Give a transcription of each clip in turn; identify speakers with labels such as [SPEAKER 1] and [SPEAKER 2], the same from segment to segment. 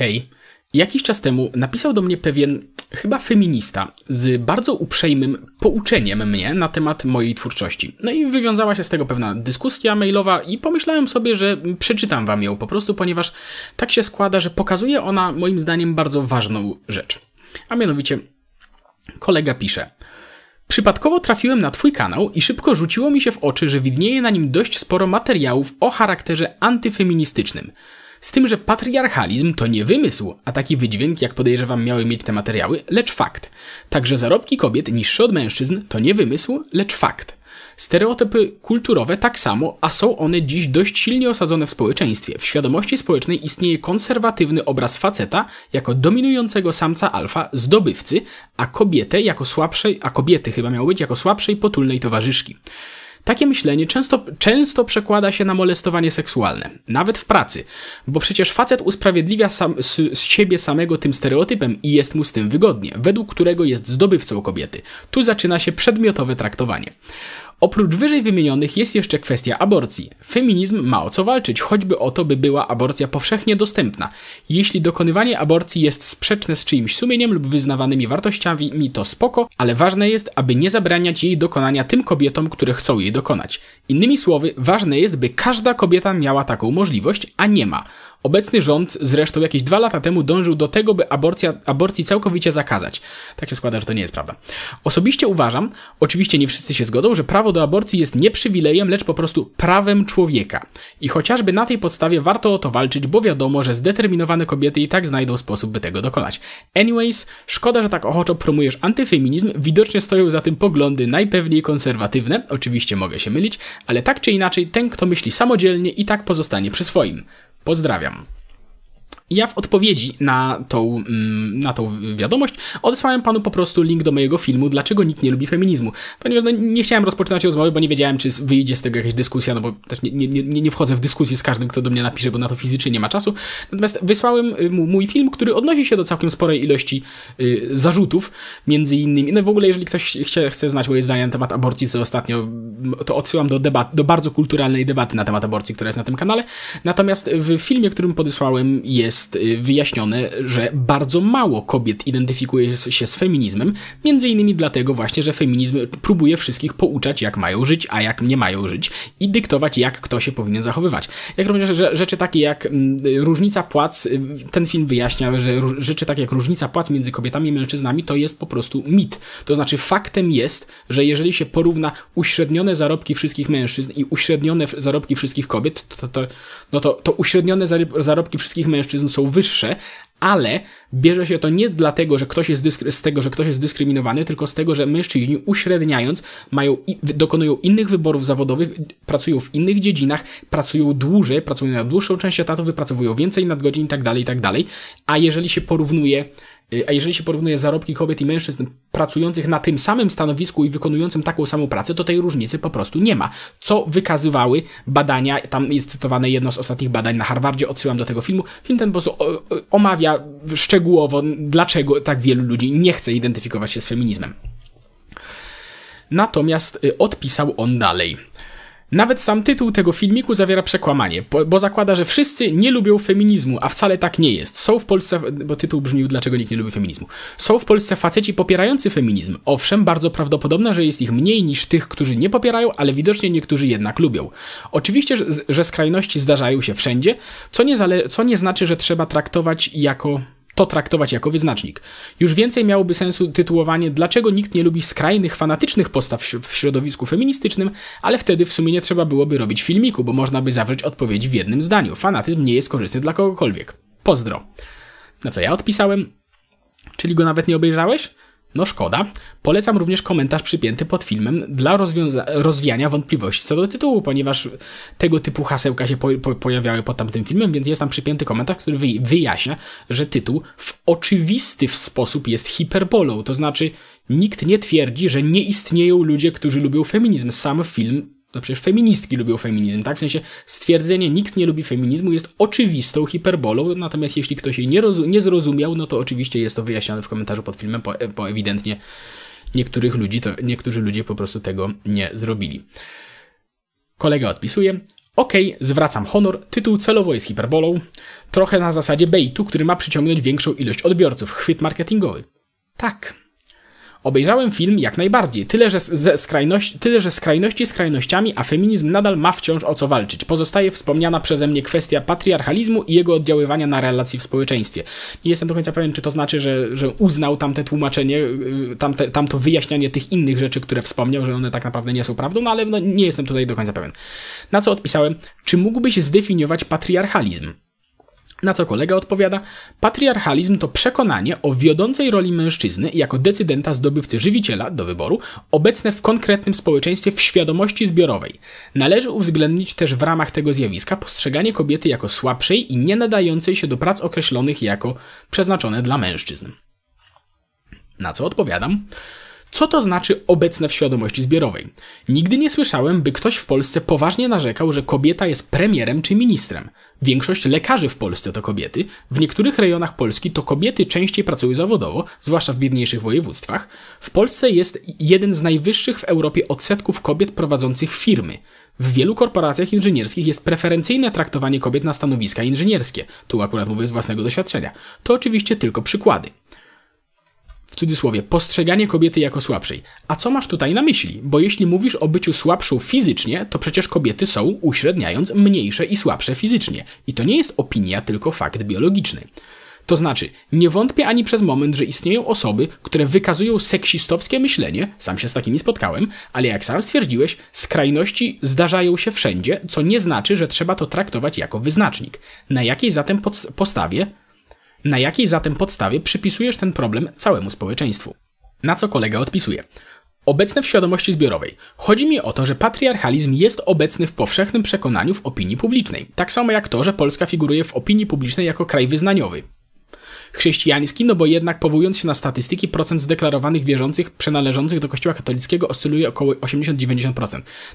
[SPEAKER 1] Hej, jakiś czas temu napisał do mnie pewien chyba feminista z bardzo uprzejmym pouczeniem mnie na temat mojej twórczości. No i wywiązała się z tego pewna dyskusja mailowa i pomyślałem sobie, że przeczytam wam ją po prostu, ponieważ tak się składa, że pokazuje ona moim zdaniem bardzo ważną rzecz. A mianowicie kolega pisze: Przypadkowo trafiłem na Twój kanał i szybko rzuciło mi się w oczy, że widnieje na nim dość sporo materiałów o charakterze antyfeministycznym. Z tym, że patriarchalizm to nie wymysł, a taki wydźwięk, jak podejrzewam, miały mieć te materiały, lecz fakt. Także zarobki kobiet niższe od mężczyzn to nie wymysł, lecz fakt. Stereotypy kulturowe tak samo, a są one dziś dość silnie osadzone w społeczeństwie. W świadomości społecznej istnieje konserwatywny obraz faceta jako dominującego samca alfa, zdobywcy, a kobietę jako słabszej, a kobiety chyba miały być jako słabszej, potulnej towarzyszki. Takie myślenie często, często przekłada się na molestowanie seksualne, nawet w pracy, bo przecież facet usprawiedliwia sam, z, siebie samego tym stereotypem i jest mu z tym wygodnie, według którego jest zdobywcą kobiety. Tu zaczyna się przedmiotowe traktowanie. Oprócz wyżej wymienionych jest jeszcze kwestia aborcji. Feminizm ma o co walczyć, choćby o to, by była aborcja powszechnie dostępna. Jeśli dokonywanie aborcji jest sprzeczne z czyimś sumieniem lub wyznawanymi wartościami, to spoko, ale ważne jest, aby nie zabraniać jej dokonania tym kobietom, które chcą jej dokonać. Innymi słowy, ważne jest, by każda kobieta miała taką możliwość, a nie ma. Obecny rząd zresztą jakieś dwa lata temu dążył do tego, by aborcja, aborcji całkowicie zakazać. Tak się składa, że to nie jest prawda. Osobiście uważam, oczywiście nie wszyscy się zgodzą, że prawo do aborcji jest nie przywilejem, lecz po prostu prawem człowieka. I chociażby na tej podstawie warto o to walczyć, bo wiadomo, że zdeterminowane kobiety i tak znajdą sposób, by tego dokonać. Anyways, szkoda, że tak ochoczo promujesz antyfeminizm, widocznie stoją za tym poglądy najpewniej konserwatywne, oczywiście mogę się mylić, ale tak czy inaczej, ten kto myśli samodzielnie i tak pozostanie przy swoim. Pozdrawiam. Ja w odpowiedzi na tą, mm, na tą wiadomość odesłałem panu po prostu link do mojego filmu Dlaczego nikt nie lubi feminizmu. Ponieważ no, nie chciałem rozpoczynać rozmowy, bo nie wiedziałem, czy wyjdzie z tego jakaś dyskusja, no bo też nie, nie, nie, nie wchodzę w dyskusję z każdym, kto do mnie napisze, bo na to fizycznie nie ma czasu. Natomiast wysłałem y, mu mój film, który odnosi się do całkiem sporej ilości y, zarzutów, między innymi. No w ogóle, jeżeli ktoś chce, chce znać moje zdanie na temat aborcji, co ostatnio, to odsyłam do debat, do bardzo kulturalnej debaty na temat aborcji, która jest na tym kanale. Natomiast w filmie, którym podesłałem, jest jest y, wyjaśnione, że bardzo mało kobiet identyfikuje się z feminizmem, między innymi dlatego właśnie, że feminizm próbuje wszystkich pouczać, jak mają żyć, a jak nie mają żyć i dyktować, jak kto się powinien zachowywać. Jak również że rzeczy takie jak mm, różnica płac, y, ten film wyjaśnia, że rzeczy takie jak różnica płac między kobietami i mężczyznami to jest po prostu mit. To znaczy faktem jest, że jeżeli się porówna uśrednione zarobki wszystkich mężczyzn i uśrednione zarobki wszystkich kobiet, to, to, no to, to uśrednione zarobki wszystkich mężczyzn są wyższe, ale bierze się to nie dlatego, że ktoś jest z tego, że ktoś jest dyskryminowany, tylko z tego, że mężczyźni uśredniając mają dokonują innych wyborów zawodowych, pracują w innych dziedzinach, pracują dłużej, pracują na dłuższą część etatu, wypracowują więcej nadgodzin i tak dalej, i tak. A jeżeli się porównuje a jeżeli się porównuje zarobki kobiet i mężczyzn pracujących na tym samym stanowisku i wykonującym taką samą pracę, to tej różnicy po prostu nie ma. Co wykazywały badania, tam jest cytowane jedno z ostatnich badań na Harvardzie, odsyłam do tego filmu. Film ten po prostu omawia szczegółowo, dlaczego tak wielu ludzi nie chce identyfikować się z feminizmem. Natomiast y, odpisał on dalej. Nawet sam tytuł tego filmiku zawiera przekłamanie, bo, zakłada, że wszyscy nie lubią feminizmu, a wcale tak nie jest. Są w Polsce, bo tytuł brzmił Dlaczego nikt nie lubi feminizmu. Są w Polsce faceci popierający feminizm. Owszem, bardzo prawdopodobne, że jest ich mniej niż tych, którzy nie popierają, ale widocznie niektórzy jednak lubią. Oczywiście, że, skrajności zdarzają się wszędzie, co nie, co nie znaczy, że trzeba traktować jako to traktować jako wyznacznik. Już więcej miałoby sensu tytułowanie Dlaczego nikt nie lubi skrajnych, fanatycznych postaw w środowisku feministycznym, ale wtedy w sumie nie trzeba byłoby robić filmiku, bo można by zawrzeć odpowiedź w jednym zdaniu. Fanatyzm nie jest korzystny dla kogokolwiek. Pozdro. Na co ja odpisałem? Czyli go nawet nie obejrzałeś? No szkoda. Polecam również komentarz przypięty pod filmem dla rozwiania wątpliwości co do tytułu, ponieważ tego typu hasełka się po po pojawiały pod tamtym filmem, więc jest tam przypięty komentarz, który wy wyjaśnia, że tytuł w oczywisty sposób jest hiperbolą. To znaczy, nikt nie twierdzi, że nie istnieją ludzie, którzy lubią feminizm. Sam film no przecież feministki lubią feminizm, tak? W sensie stwierdzenie nikt nie lubi feminizmu jest oczywistą hiperbolą, natomiast jeśli ktoś jej nie, nie zrozumiał, no to oczywiście jest to wyjaśnione w komentarzu pod filmem, bo, bo ewidentnie niektórych ludzi, to niektórzy ludzie po prostu tego nie zrobili. Kolega odpisuje. Okay, zwracam honor, tytuł celowo jest hiperbolą, trochę na zasadzie baitu, który ma przyciągnąć większą ilość odbiorców, chwyt marketingowy. Tak, Obejrzałem film jak najbardziej, tyle że, ze skrajności, tyle, że skrajności skrajnościami, a feminizm nadal ma wciąż o co walczyć. Pozostaje wspomniana przeze mnie kwestia patriarchalizmu i jego oddziaływania na relacje w społeczeństwie. Nie jestem do końca pewien, czy to znaczy, że, że uznał tamte tłumaczenie, y, tamte, tamto wyjaśnianie tych innych rzeczy, które wspomniał, że one tak naprawdę nie są prawdą, no ale no, nie jestem tutaj do końca pewien. Na co odpisałem, czy mógłbyś zdefiniować patriarchalizm? Na co kolega odpowiada: Patriarchalizm to przekonanie o wiodącej roli mężczyzny jako decydenta zdobywcy żywiciela do wyboru, obecne w konkretnym społeczeństwie w świadomości zbiorowej. Należy uwzględnić też w ramach tego zjawiska postrzeganie kobiety jako słabszej i nie nadającej się do prac określonych jako przeznaczone dla mężczyzn. Na co odpowiadam? Co to znaczy obecne w świadomości zbiorowej? Nigdy nie słyszałem, by ktoś w Polsce poważnie narzekał, że kobieta jest premierem czy ministrem. Większość lekarzy w Polsce to kobiety, w niektórych rejonach Polski to kobiety częściej pracują zawodowo, zwłaszcza w biedniejszych województwach. W Polsce jest jeden z najwyższych w Europie odsetków kobiet prowadzących firmy. W wielu korporacjach inżynierskich jest preferencyjne traktowanie kobiet na stanowiska inżynierskie. Tu akurat mówię z własnego doświadczenia. To oczywiście tylko przykłady cudzysłowie, postrzeganie kobiety jako słabszej. A co masz tutaj na myśli? Bo jeśli mówisz o byciu słabszą fizycznie, to przecież kobiety są, uśredniając, mniejsze i słabsze fizycznie. I to nie jest opinia, tylko fakt biologiczny. To znaczy, nie wątpię ani przez moment, że istnieją osoby, które wykazują seksistowskie myślenie, sam się z takimi spotkałem, ale jak sam stwierdziłeś, skrajności zdarzają się wszędzie, co nie znaczy, że trzeba to traktować jako wyznacznik. Na jakiej zatem postawie na jakiej zatem podstawie przypisujesz ten problem całemu społeczeństwu? Na co kolega odpisuje? Obecne w świadomości zbiorowej. Chodzi mi o to, że patriarchalizm jest obecny w powszechnym przekonaniu w opinii publicznej. Tak samo jak to, że Polska figuruje w opinii publicznej jako kraj wyznaniowy. Chrześcijański, no bo jednak powołując się na statystyki, procent zdeklarowanych wierzących przynależących do kościoła katolickiego oscyluje około 80-90%.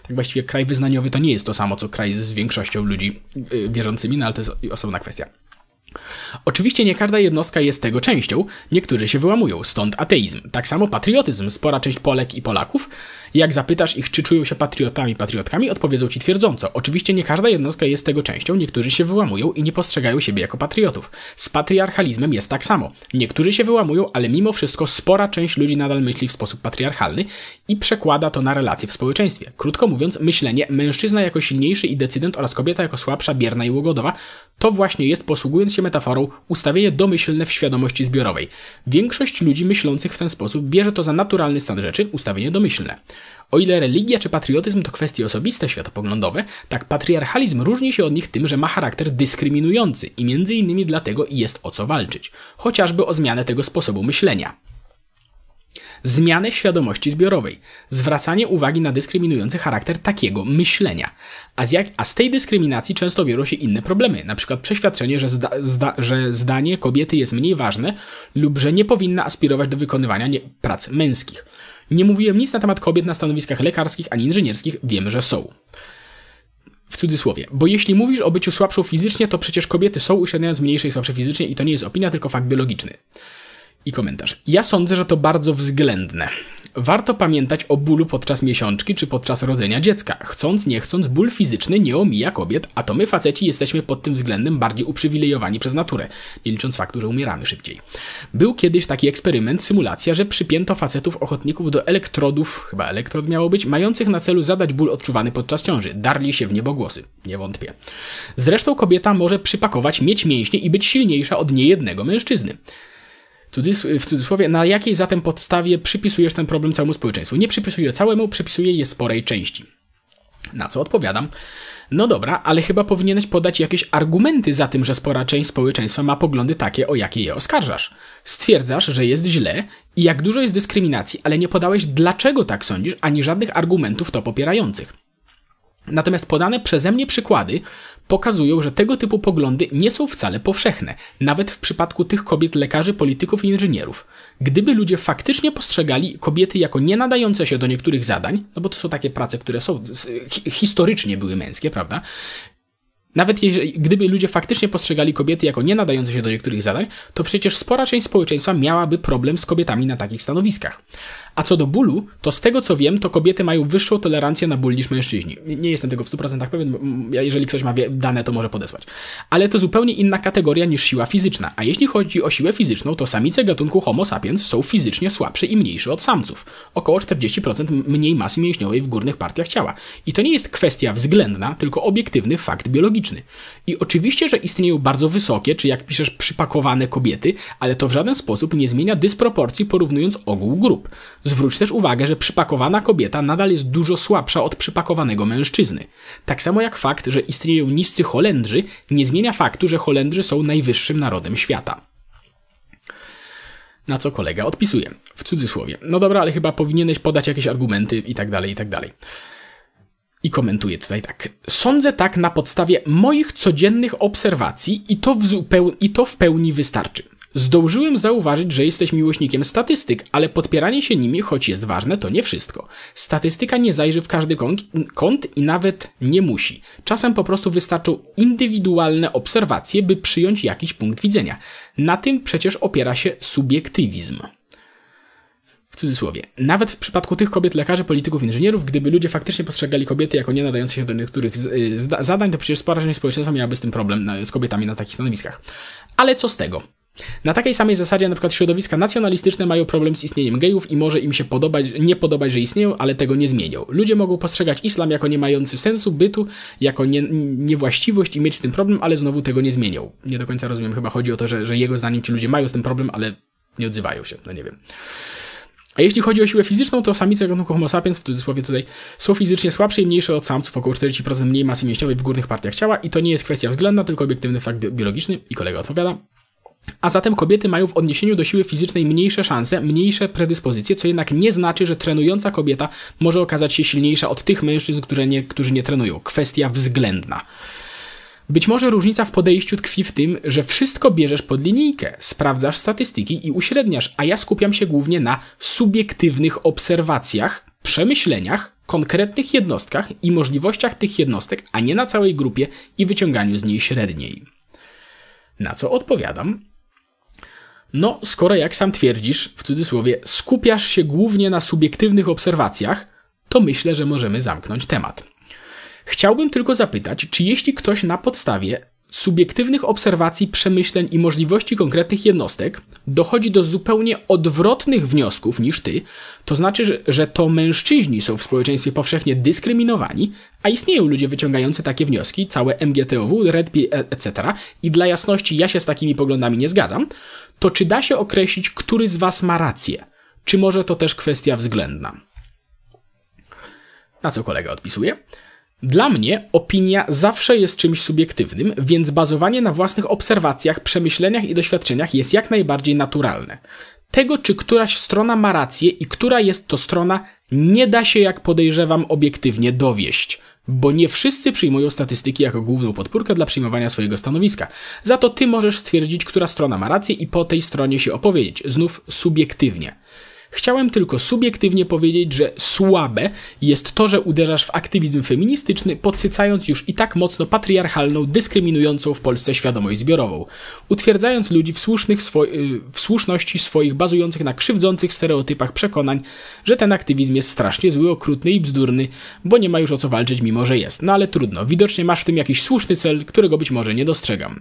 [SPEAKER 1] Tak właściwie kraj wyznaniowy to nie jest to samo, co kraj z większością ludzi yy, wierzącymi, no ale to jest osobna kwestia. Oczywiście nie każda jednostka jest tego częścią, niektórzy się wyłamują, stąd ateizm. Tak samo patriotyzm. Spora część Polek i Polaków jak zapytasz ich, czy czują się patriotami, patriotkami, odpowiedzą ci twierdząco. Oczywiście nie każda jednostka jest tego częścią, niektórzy się wyłamują i nie postrzegają siebie jako patriotów. Z patriarchalizmem jest tak samo. Niektórzy się wyłamują, ale mimo wszystko spora część ludzi nadal myśli w sposób patriarchalny i przekłada to na relacje w społeczeństwie. Krótko mówiąc, myślenie mężczyzna jako silniejszy i decydent oraz kobieta jako słabsza, bierna i łogodowa to właśnie jest, posługując się metaforą, ustawienie domyślne w świadomości zbiorowej. Większość ludzi myślących w ten sposób bierze to za naturalny stan rzeczy, ustawienie domyślne. O ile religia czy patriotyzm to kwestie osobiste, światopoglądowe, tak patriarchalizm różni się od nich tym, że ma charakter dyskryminujący i między innymi dlatego jest o co walczyć, chociażby o zmianę tego sposobu myślenia. Zmianę świadomości zbiorowej, zwracanie uwagi na dyskryminujący charakter takiego myślenia. A z, jak, a z tej dyskryminacji często biorą się inne problemy, przykład przeświadczenie, że, zda, zda, że zdanie kobiety jest mniej ważne lub że nie powinna aspirować do wykonywania nie, prac męskich. Nie mówiłem nic na temat kobiet na stanowiskach lekarskich ani inżynierskich, wiemy, że są. W cudzysłowie, bo jeśli mówisz o byciu słabszą fizycznie, to przecież kobiety są uśredniając mniejsze i słabsze fizycznie i to nie jest opinia, tylko fakt biologiczny. I komentarz. Ja sądzę, że to bardzo względne. Warto pamiętać o bólu podczas miesiączki czy podczas rodzenia dziecka. Chcąc, nie chcąc, ból fizyczny nie omija kobiet, a to my faceci jesteśmy pod tym względem bardziej uprzywilejowani przez naturę, nie licząc faktu, że umieramy szybciej. Był kiedyś taki eksperyment, symulacja, że przypięto facetów ochotników do elektrodów, chyba elektrod miało być, mających na celu zadać ból odczuwany podczas ciąży. Darli się w niebogłosy. Nie wątpię. Zresztą kobieta może przypakować, mieć mięśnie i być silniejsza od niejednego mężczyzny w cudzysłowie, na jakiej zatem podstawie przypisujesz ten problem całemu społeczeństwu? Nie przypisuję całemu, przypisuję je sporej części. Na co odpowiadam? No dobra, ale chyba powinieneś podać jakieś argumenty za tym, że spora część społeczeństwa ma poglądy takie, o jakie je oskarżasz. Stwierdzasz, że jest źle i jak dużo jest dyskryminacji, ale nie podałeś, dlaczego tak sądzisz, ani żadnych argumentów to popierających. Natomiast podane przeze mnie przykłady pokazują, że tego typu poglądy nie są wcale powszechne, nawet w przypadku tych kobiet lekarzy, polityków i inżynierów. Gdyby ludzie faktycznie postrzegali kobiety jako nie nadające się do niektórych zadań, no bo to są takie prace, które są historycznie były męskie, prawda? Nawet jeżeli, gdyby ludzie faktycznie postrzegali kobiety jako nie nadające się do niektórych zadań, to przecież spora część społeczeństwa miałaby problem z kobietami na takich stanowiskach. A co do bólu, to z tego co wiem, to kobiety mają wyższą tolerancję na ból niż mężczyźni. Nie jestem tego w 100% pewien, jeżeli ktoś ma dane, to może podesłać. Ale to zupełnie inna kategoria niż siła fizyczna. A jeśli chodzi o siłę fizyczną, to samice gatunku Homo sapiens są fizycznie słabsze i mniejsze od samców. Około 40% mniej masy mięśniowej w górnych partiach ciała. I to nie jest kwestia względna, tylko obiektywny fakt biologiczny. I oczywiście, że istnieją bardzo wysokie, czy jak piszesz, przypakowane kobiety, ale to w żaden sposób nie zmienia dysproporcji porównując ogół grup. Zwróć też uwagę, że przypakowana kobieta nadal jest dużo słabsza od przypakowanego mężczyzny. Tak samo jak fakt, że istnieją niscy Holendrzy, nie zmienia faktu, że Holendrzy są najwyższym narodem świata. Na co kolega odpisuje, w cudzysłowie. No dobra, ale chyba powinieneś podać jakieś argumenty i tak dalej, i tak dalej. I komentuje tutaj tak. Sądzę tak na podstawie moich codziennych obserwacji i to w, zupeł- i to w pełni wystarczy. Zdążyłem zauważyć, że jesteś miłośnikiem statystyk, ale podpieranie się nimi, choć jest ważne, to nie wszystko. Statystyka nie zajrzy w każdy kąt i nawet nie musi. Czasem po prostu wystarczą indywidualne obserwacje, by przyjąć jakiś punkt widzenia. Na tym przecież opiera się subiektywizm. W cudzysłowie. Nawet w przypadku tych kobiet, lekarzy, polityków, inżynierów, gdyby ludzie faktycznie postrzegali kobiety jako nie nadające się do niektórych y, zadań, to przecież spora część społeczeństwa miałaby z tym problem z kobietami na takich stanowiskach. Ale co z tego? Na takiej samej zasadzie na przykład środowiska nacjonalistyczne mają problem z istnieniem gejów i może im się podobać, nie podobać, że istnieją, ale tego nie zmienią. Ludzie mogą postrzegać islam jako nie mający sensu bytu, jako nie, niewłaściwość i mieć z tym problem, ale znowu tego nie zmienią. Nie do końca rozumiem, chyba chodzi o to, że, że jego zdaniem ci ludzie mają z tym problem, ale nie odzywają się, no nie wiem. A jeśli chodzi o siłę fizyczną, to samice gatunku Homo sapiens, w cudzysłowie tutaj, są fizycznie słabsze i mniejsze od samców, około 40% mniej masy mięśniowej w górnych partiach ciała i to nie jest kwestia względna, tylko obiektywny fakt biologiczny i kolega odpowiada. A zatem kobiety mają w odniesieniu do siły fizycznej mniejsze szanse, mniejsze predyspozycje, co jednak nie znaczy, że trenująca kobieta może okazać się silniejsza od tych mężczyzn, którzy nie, którzy nie trenują. Kwestia względna. Być może różnica w podejściu tkwi w tym, że wszystko bierzesz pod linijkę, sprawdzasz statystyki i uśredniasz, a ja skupiam się głównie na subiektywnych obserwacjach, przemyśleniach, konkretnych jednostkach i możliwościach tych jednostek, a nie na całej grupie i wyciąganiu z niej średniej. Na co odpowiadam, no, skoro jak sam twierdzisz, w cudzysłowie, skupiasz się głównie na subiektywnych obserwacjach, to myślę, że możemy zamknąć temat. Chciałbym tylko zapytać, czy jeśli ktoś na podstawie subiektywnych obserwacji, przemyśleń i możliwości konkretnych jednostek dochodzi do zupełnie odwrotnych wniosków niż ty, to znaczy, że, to mężczyźni są w społeczeństwie powszechnie dyskryminowani, a istnieją ludzie wyciągający takie wnioski, całe MGTOW, REDP, etc. I dla jasności ja się z takimi poglądami nie zgadzam, to czy da się określić, który z was ma rację? Czy może to też kwestia względna? Na co kolega odpisuje? Dla mnie opinia zawsze jest czymś subiektywnym, więc bazowanie na własnych obserwacjach, przemyśleniach i doświadczeniach jest jak najbardziej naturalne. Tego, czy któraś strona ma rację i która jest to strona, nie da się, jak podejrzewam, obiektywnie dowieść bo nie wszyscy przyjmują statystyki jako główną podpórkę dla przyjmowania swojego stanowiska. Za to ty możesz stwierdzić, która strona ma rację i po tej stronie się opowiedzieć, znów subiektywnie. Chciałem tylko subiektywnie powiedzieć, że słabe jest to, że uderzasz w aktywizm feministyczny, podsycając już i tak mocno patriarchalną, dyskryminującą w Polsce świadomość zbiorową, utwierdzając ludzi w, słusznych swo y, w słuszności swoich bazujących na krzywdzących stereotypach przekonań, że ten aktywizm jest strasznie zły, okrutny i bzdurny, bo nie ma już o co walczyć, mimo że jest. No ale trudno, widocznie masz w tym jakiś słuszny cel, którego być może nie dostrzegam.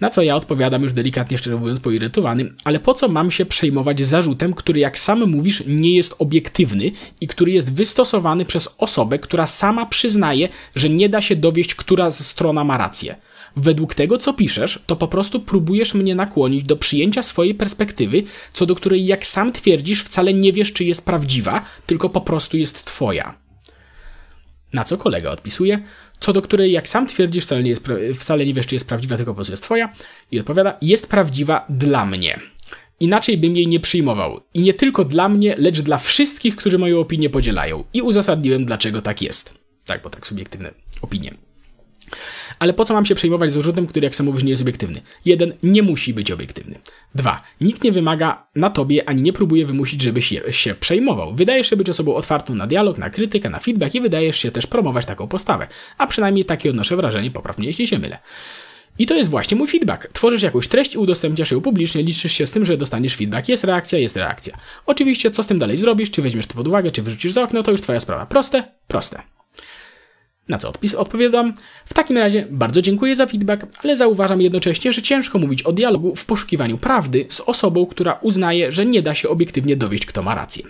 [SPEAKER 1] Na co ja odpowiadam już delikatnie, szczerze mówiąc, poirytowany, ale po co mam się przejmować zarzutem, który jak sam mówisz nie jest obiektywny i który jest wystosowany przez osobę, która sama przyznaje, że nie da się dowieść, która strona ma rację. Według tego, co piszesz, to po prostu próbujesz mnie nakłonić do przyjęcia swojej perspektywy, co do której, jak sam twierdzisz, wcale nie wiesz, czy jest prawdziwa, tylko po prostu jest twoja. Na co kolega odpisuje, co do której, jak sam twierdzisz, wcale nie, jest, wcale nie wiesz, czy jest prawdziwa, tylko po prostu jest twoja, i odpowiada, jest prawdziwa dla mnie. Inaczej bym jej nie przyjmował. I nie tylko dla mnie, lecz dla wszystkich, którzy moją opinię podzielają. I uzasadniłem, dlaczego tak jest. Tak, bo tak subiektywne opinie. Ale po co mam się przejmować zarzutem, który jak sam mówisz nie jest obiektywny? Jeden, nie musi być obiektywny. Dwa, nikt nie wymaga na tobie ani nie próbuje wymusić, żebyś się, przejmował. Wydajesz się być osobą otwartą na dialog, na krytykę, na feedback i wydajesz się też promować taką postawę. A przynajmniej takie odnoszę wrażenie, poprawnie jeśli się mylę. I to jest właśnie mój feedback. Tworzysz jakąś treść i udostępniasz ją publicznie, liczysz się z tym, że dostaniesz feedback. Jest reakcja, jest reakcja. Oczywiście, co z tym dalej zrobisz, czy weźmiesz to pod uwagę, czy wyrzucisz za okno, to już twoja sprawa. Proste? Proste. Na co odpis odpowiadam? W takim razie bardzo dziękuję za feedback, ale zauważam jednocześnie, że ciężko mówić o dialogu w poszukiwaniu prawdy z osobą, która uznaje, że nie da się obiektywnie dowieść, kto ma rację.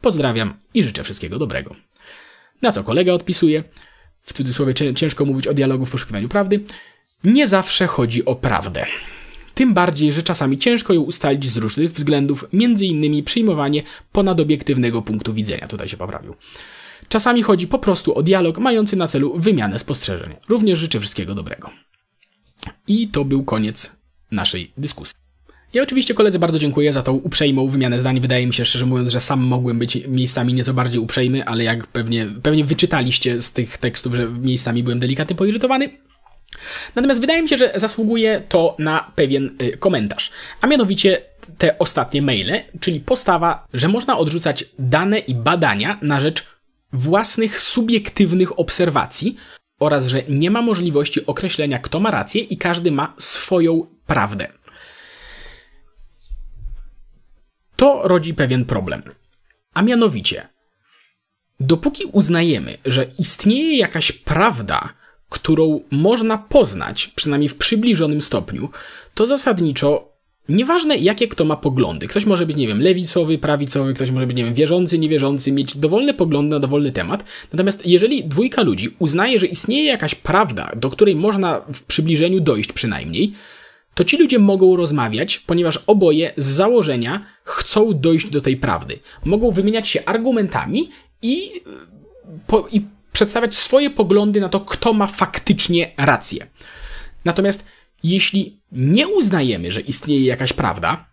[SPEAKER 1] Pozdrawiam i życzę wszystkiego dobrego. Na co kolega odpisuje? W cudzysłowie ciężko mówić o dialogu w poszukiwaniu prawdy. Nie zawsze chodzi o prawdę. Tym bardziej, że czasami ciężko ją ustalić z różnych względów, innymi przyjmowanie ponadobiektywnego punktu widzenia. Tutaj się poprawił. Czasami chodzi po prostu o dialog mający na celu wymianę spostrzeżeń. Również życzę wszystkiego dobrego. I to był koniec naszej dyskusji. Ja oczywiście koledze bardzo dziękuję za tą uprzejmą wymianę zdań. Wydaje mi się szczerze mówiąc, że sam mogłem być miejscami nieco bardziej uprzejmy, ale jak pewnie, pewnie wyczytaliście z tych tekstów, że miejscami byłem delikatnie poirytowany. Natomiast wydaje mi się, że zasługuje to na pewien y, komentarz. A mianowicie te ostatnie maile, czyli postawa, że można odrzucać dane i badania na rzecz własnych subiektywnych obserwacji oraz że nie ma możliwości określenia, kto ma rację i każdy ma swoją prawdę. To rodzi pewien problem. A mianowicie, dopóki uznajemy, że istnieje jakaś prawda, którą można poznać, przynajmniej w przybliżonym stopniu, to zasadniczo Nieważne, jakie kto ma poglądy. Ktoś może być, nie wiem, lewicowy, prawicowy, ktoś może być, nie wiem, wierzący, niewierzący, mieć dowolne poglądy na dowolny temat. Natomiast jeżeli dwójka ludzi uznaje, że istnieje jakaś prawda, do której można w przybliżeniu dojść przynajmniej, to ci ludzie mogą rozmawiać, ponieważ oboje z założenia chcą dojść do tej prawdy. Mogą wymieniać się argumentami i, po, i przedstawiać swoje poglądy na to, kto ma faktycznie rację. Natomiast jeśli nie uznajemy, że istnieje jakaś prawda,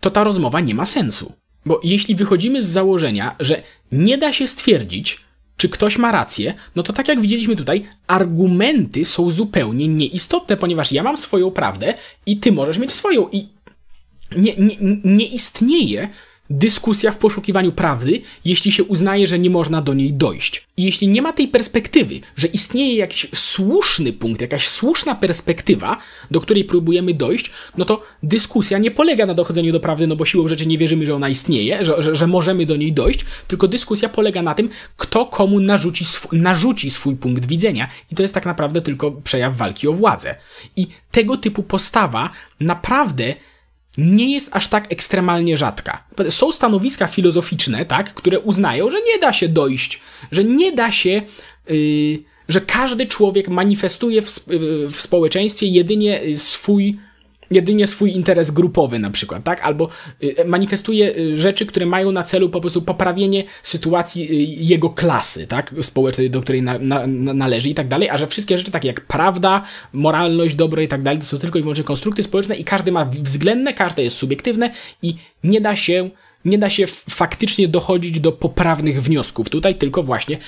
[SPEAKER 1] to ta rozmowa nie ma sensu. Bo jeśli wychodzimy z założenia, że nie da się stwierdzić, czy ktoś ma rację, no to tak jak widzieliśmy tutaj, argumenty są zupełnie nieistotne, ponieważ ja mam swoją prawdę i ty możesz mieć swoją. I nie, nie, nie istnieje dyskusja w poszukiwaniu prawdy, jeśli się uznaje, że nie można do niej dojść. I jeśli nie ma tej perspektywy, że istnieje jakiś słuszny punkt, jakaś słuszna perspektywa, do której próbujemy dojść, no to dyskusja nie polega na dochodzeniu do prawdy, no bo siłą rzeczy nie wierzymy, że ona istnieje, że, że, że możemy do niej dojść, tylko dyskusja polega na tym, kto komu narzuci, sw narzuci swój punkt widzenia. I to jest tak naprawdę tylko przejaw walki o władzę. I tego typu postawa naprawdę nie jest aż tak ekstremalnie rzadka. Są stanowiska filozoficzne, tak, które uznają, że nie da się dojść, że nie da się, yy, że każdy człowiek manifestuje w, yy, w społeczeństwie jedynie swój jedynie swój interes grupowy na przykład, tak? Albo y, manifestuje y, rzeczy, które mają na celu po prostu poprawienie sytuacji y, jego klasy, tak? Społecznej, do której na, na, należy i tak dalej, a że wszystkie rzeczy takie jak prawda, moralność, dobro i tak dalej, to są tylko i wyłącznie konstrukty społeczne i każdy ma względne, każde jest subiektywne i nie da się nie da się faktycznie dochodzić do poprawnych wniosków. Tutaj tylko właśnie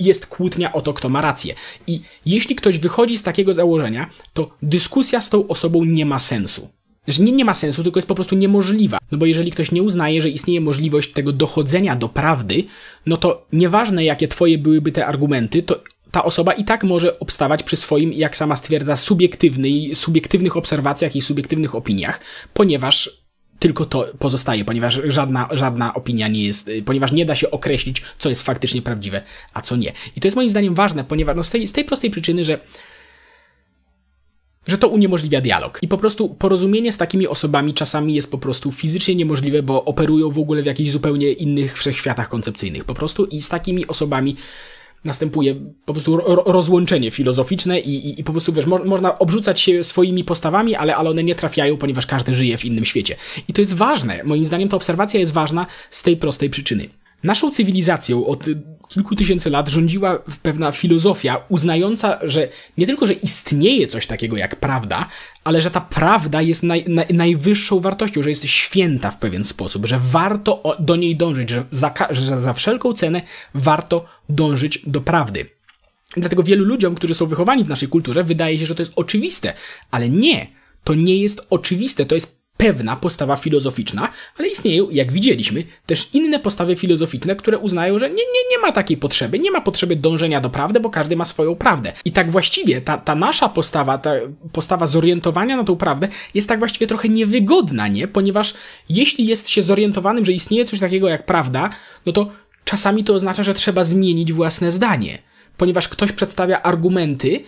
[SPEAKER 1] jest kłótnia o to, kto ma rację. I jeśli ktoś wychodzi z takiego założenia, to dyskusja z tą osobą nie ma sensu. Że nie, nie ma sensu, tylko jest po prostu niemożliwa. No bo jeżeli ktoś nie uznaje, że istnieje możliwość tego dochodzenia do prawdy, no to nieważne jakie twoje byłyby te argumenty, to ta osoba i tak może obstawać przy swoim, jak sama stwierdza, subiektywnych obserwacjach i subiektywnych opiniach, ponieważ tylko to pozostaje, ponieważ żadna, żadna opinia nie jest, ponieważ nie da się określić, co jest faktycznie prawdziwe, a co nie. I to jest moim zdaniem ważne, ponieważ no z, tej, z tej prostej przyczyny, że że to uniemożliwia dialog. I po prostu porozumienie z takimi osobami czasami jest po prostu fizycznie niemożliwe, bo operują w ogóle w jakichś zupełnie innych wszechświatach koncepcyjnych. Po prostu i z takimi osobami następuje po prostu rozłączenie filozoficzne i, i, i po prostu, wiesz, mo można obrzucać się swoimi postawami, ale, ale one nie trafiają, ponieważ każdy żyje w innym świecie. I to jest ważne. Moim zdaniem ta obserwacja jest ważna z tej prostej przyczyny. Naszą cywilizacją od kilku tysięcy lat rządziła pewna filozofia uznająca, że nie tylko, że istnieje coś takiego jak prawda, ale że ta prawda jest naj, naj, najwyższą wartością, że jest święta w pewien sposób, że warto do niej dążyć, że za, że za wszelką cenę warto dążyć do prawdy. Dlatego wielu ludziom, którzy są wychowani w naszej kulturze, wydaje się, że to jest oczywiste, ale nie. To nie jest oczywiste, to jest pewna postawa filozoficzna, ale istnieją, jak widzieliśmy, też inne postawy filozoficzne, które uznają, że nie, nie, nie ma takiej potrzeby, nie ma potrzeby dążenia do prawdy, bo każdy ma swoją prawdę. I tak właściwie ta, ta nasza postawa, ta postawa zorientowania na tą prawdę jest tak właściwie trochę niewygodna, nie? Ponieważ jeśli jest się zorientowanym, że istnieje coś takiego jak prawda, no to czasami to oznacza, że trzeba zmienić własne zdanie. Ponieważ ktoś przedstawia argumenty,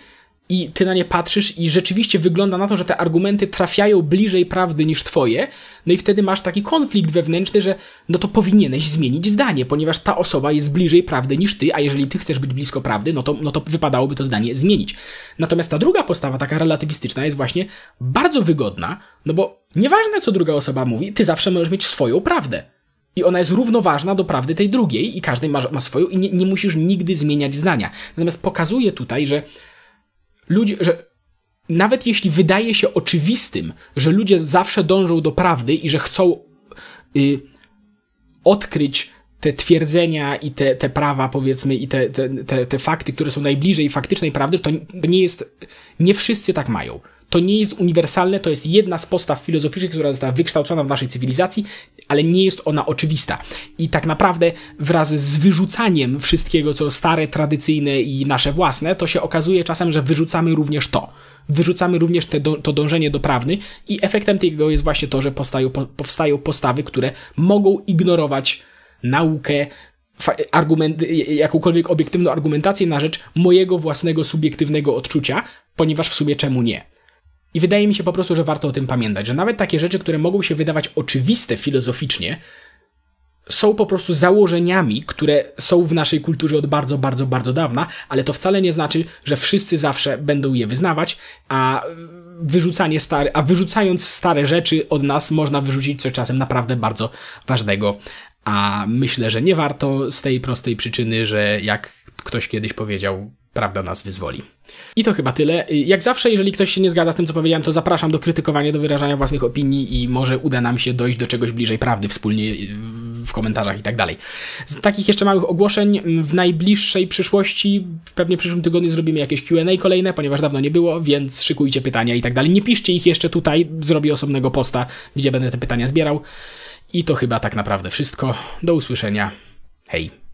[SPEAKER 1] i ty na nie patrzysz i rzeczywiście wygląda na to, że te argumenty trafiają bliżej prawdy niż twoje, no i wtedy masz taki konflikt wewnętrzny, że no to powinieneś zmienić zdanie, ponieważ ta osoba jest bliżej prawdy niż ty, a jeżeli ty chcesz być blisko prawdy, no to, no to wypadałoby to zdanie zmienić. Natomiast ta druga postawa, taka relatywistyczna, jest właśnie bardzo wygodna, no bo nieważne co druga osoba mówi, ty zawsze możesz mieć swoją prawdę. I ona jest równoważna do prawdy tej drugiej, i każdy ma, ma swoją, i nie, nie musisz nigdy zmieniać zdania. Natomiast pokazuje tutaj, że ludzie, że nawet jeśli wydaje się oczywistym, że ludzie zawsze dążą do prawdy i że chcą y, odkryć te twierdzenia i te, te prawa, powiedzmy, i te, te, te, te fakty, które są najbliżej faktycznej prawdy, to nie jest, nie wszyscy tak mają. To nie jest uniwersalne, to jest jedna z postaw filozoficznych, która została wykształcona w naszej cywilizacji, ale nie jest ona oczywista. I tak naprawdę wraz z wyrzucaniem wszystkiego, co stare, tradycyjne i nasze własne, to się okazuje czasem, że wyrzucamy również to. Wyrzucamy również te to dążenie do prawdy i efektem tego jest właśnie to, że powstają, powstają postawy, które mogą ignorować naukę, argument, jakąkolwiek obiektywną argumentację na rzecz mojego własnego subiektywnego odczucia, ponieważ w sumie czemu nie? I wydaje mi się po prostu, że warto o tym pamiętać, że nawet takie rzeczy, które mogą się wydawać oczywiste filozoficznie, są po prostu założeniami, które są w naszej kulturze od bardzo, bardzo, bardzo dawna, ale to wcale nie znaczy, że wszyscy zawsze będą je wyznawać, a wyrzucanie stare, a wyrzucając stare rzeczy od nas można wyrzucić coś czasem naprawdę bardzo ważnego. A myślę, że nie warto z tej prostej przyczyny, że jak ktoś kiedyś powiedział, prawda nas wyzwoli. I to chyba tyle. Jak zawsze, jeżeli ktoś się nie zgadza z tym, co powiedziałem, to zapraszam do krytykowania, do wyrażania własnych opinii i może uda nam się dojść do czegoś bliżej prawdy wspólnie w komentarzach i tak dalej. Z takich jeszcze małych ogłoszeń w najbliższej przyszłości, w pewnie przyszłym tygodniu zrobimy jakieś Q&A kolejne, ponieważ dawno nie było, więc szykujcie pytania i tak dalej. Nie piszcie ich jeszcze tutaj, zrobię osobnego posta, gdzie będę te pytania zbierał. I to chyba tak naprawdę wszystko. Do usłyszenia. Hej.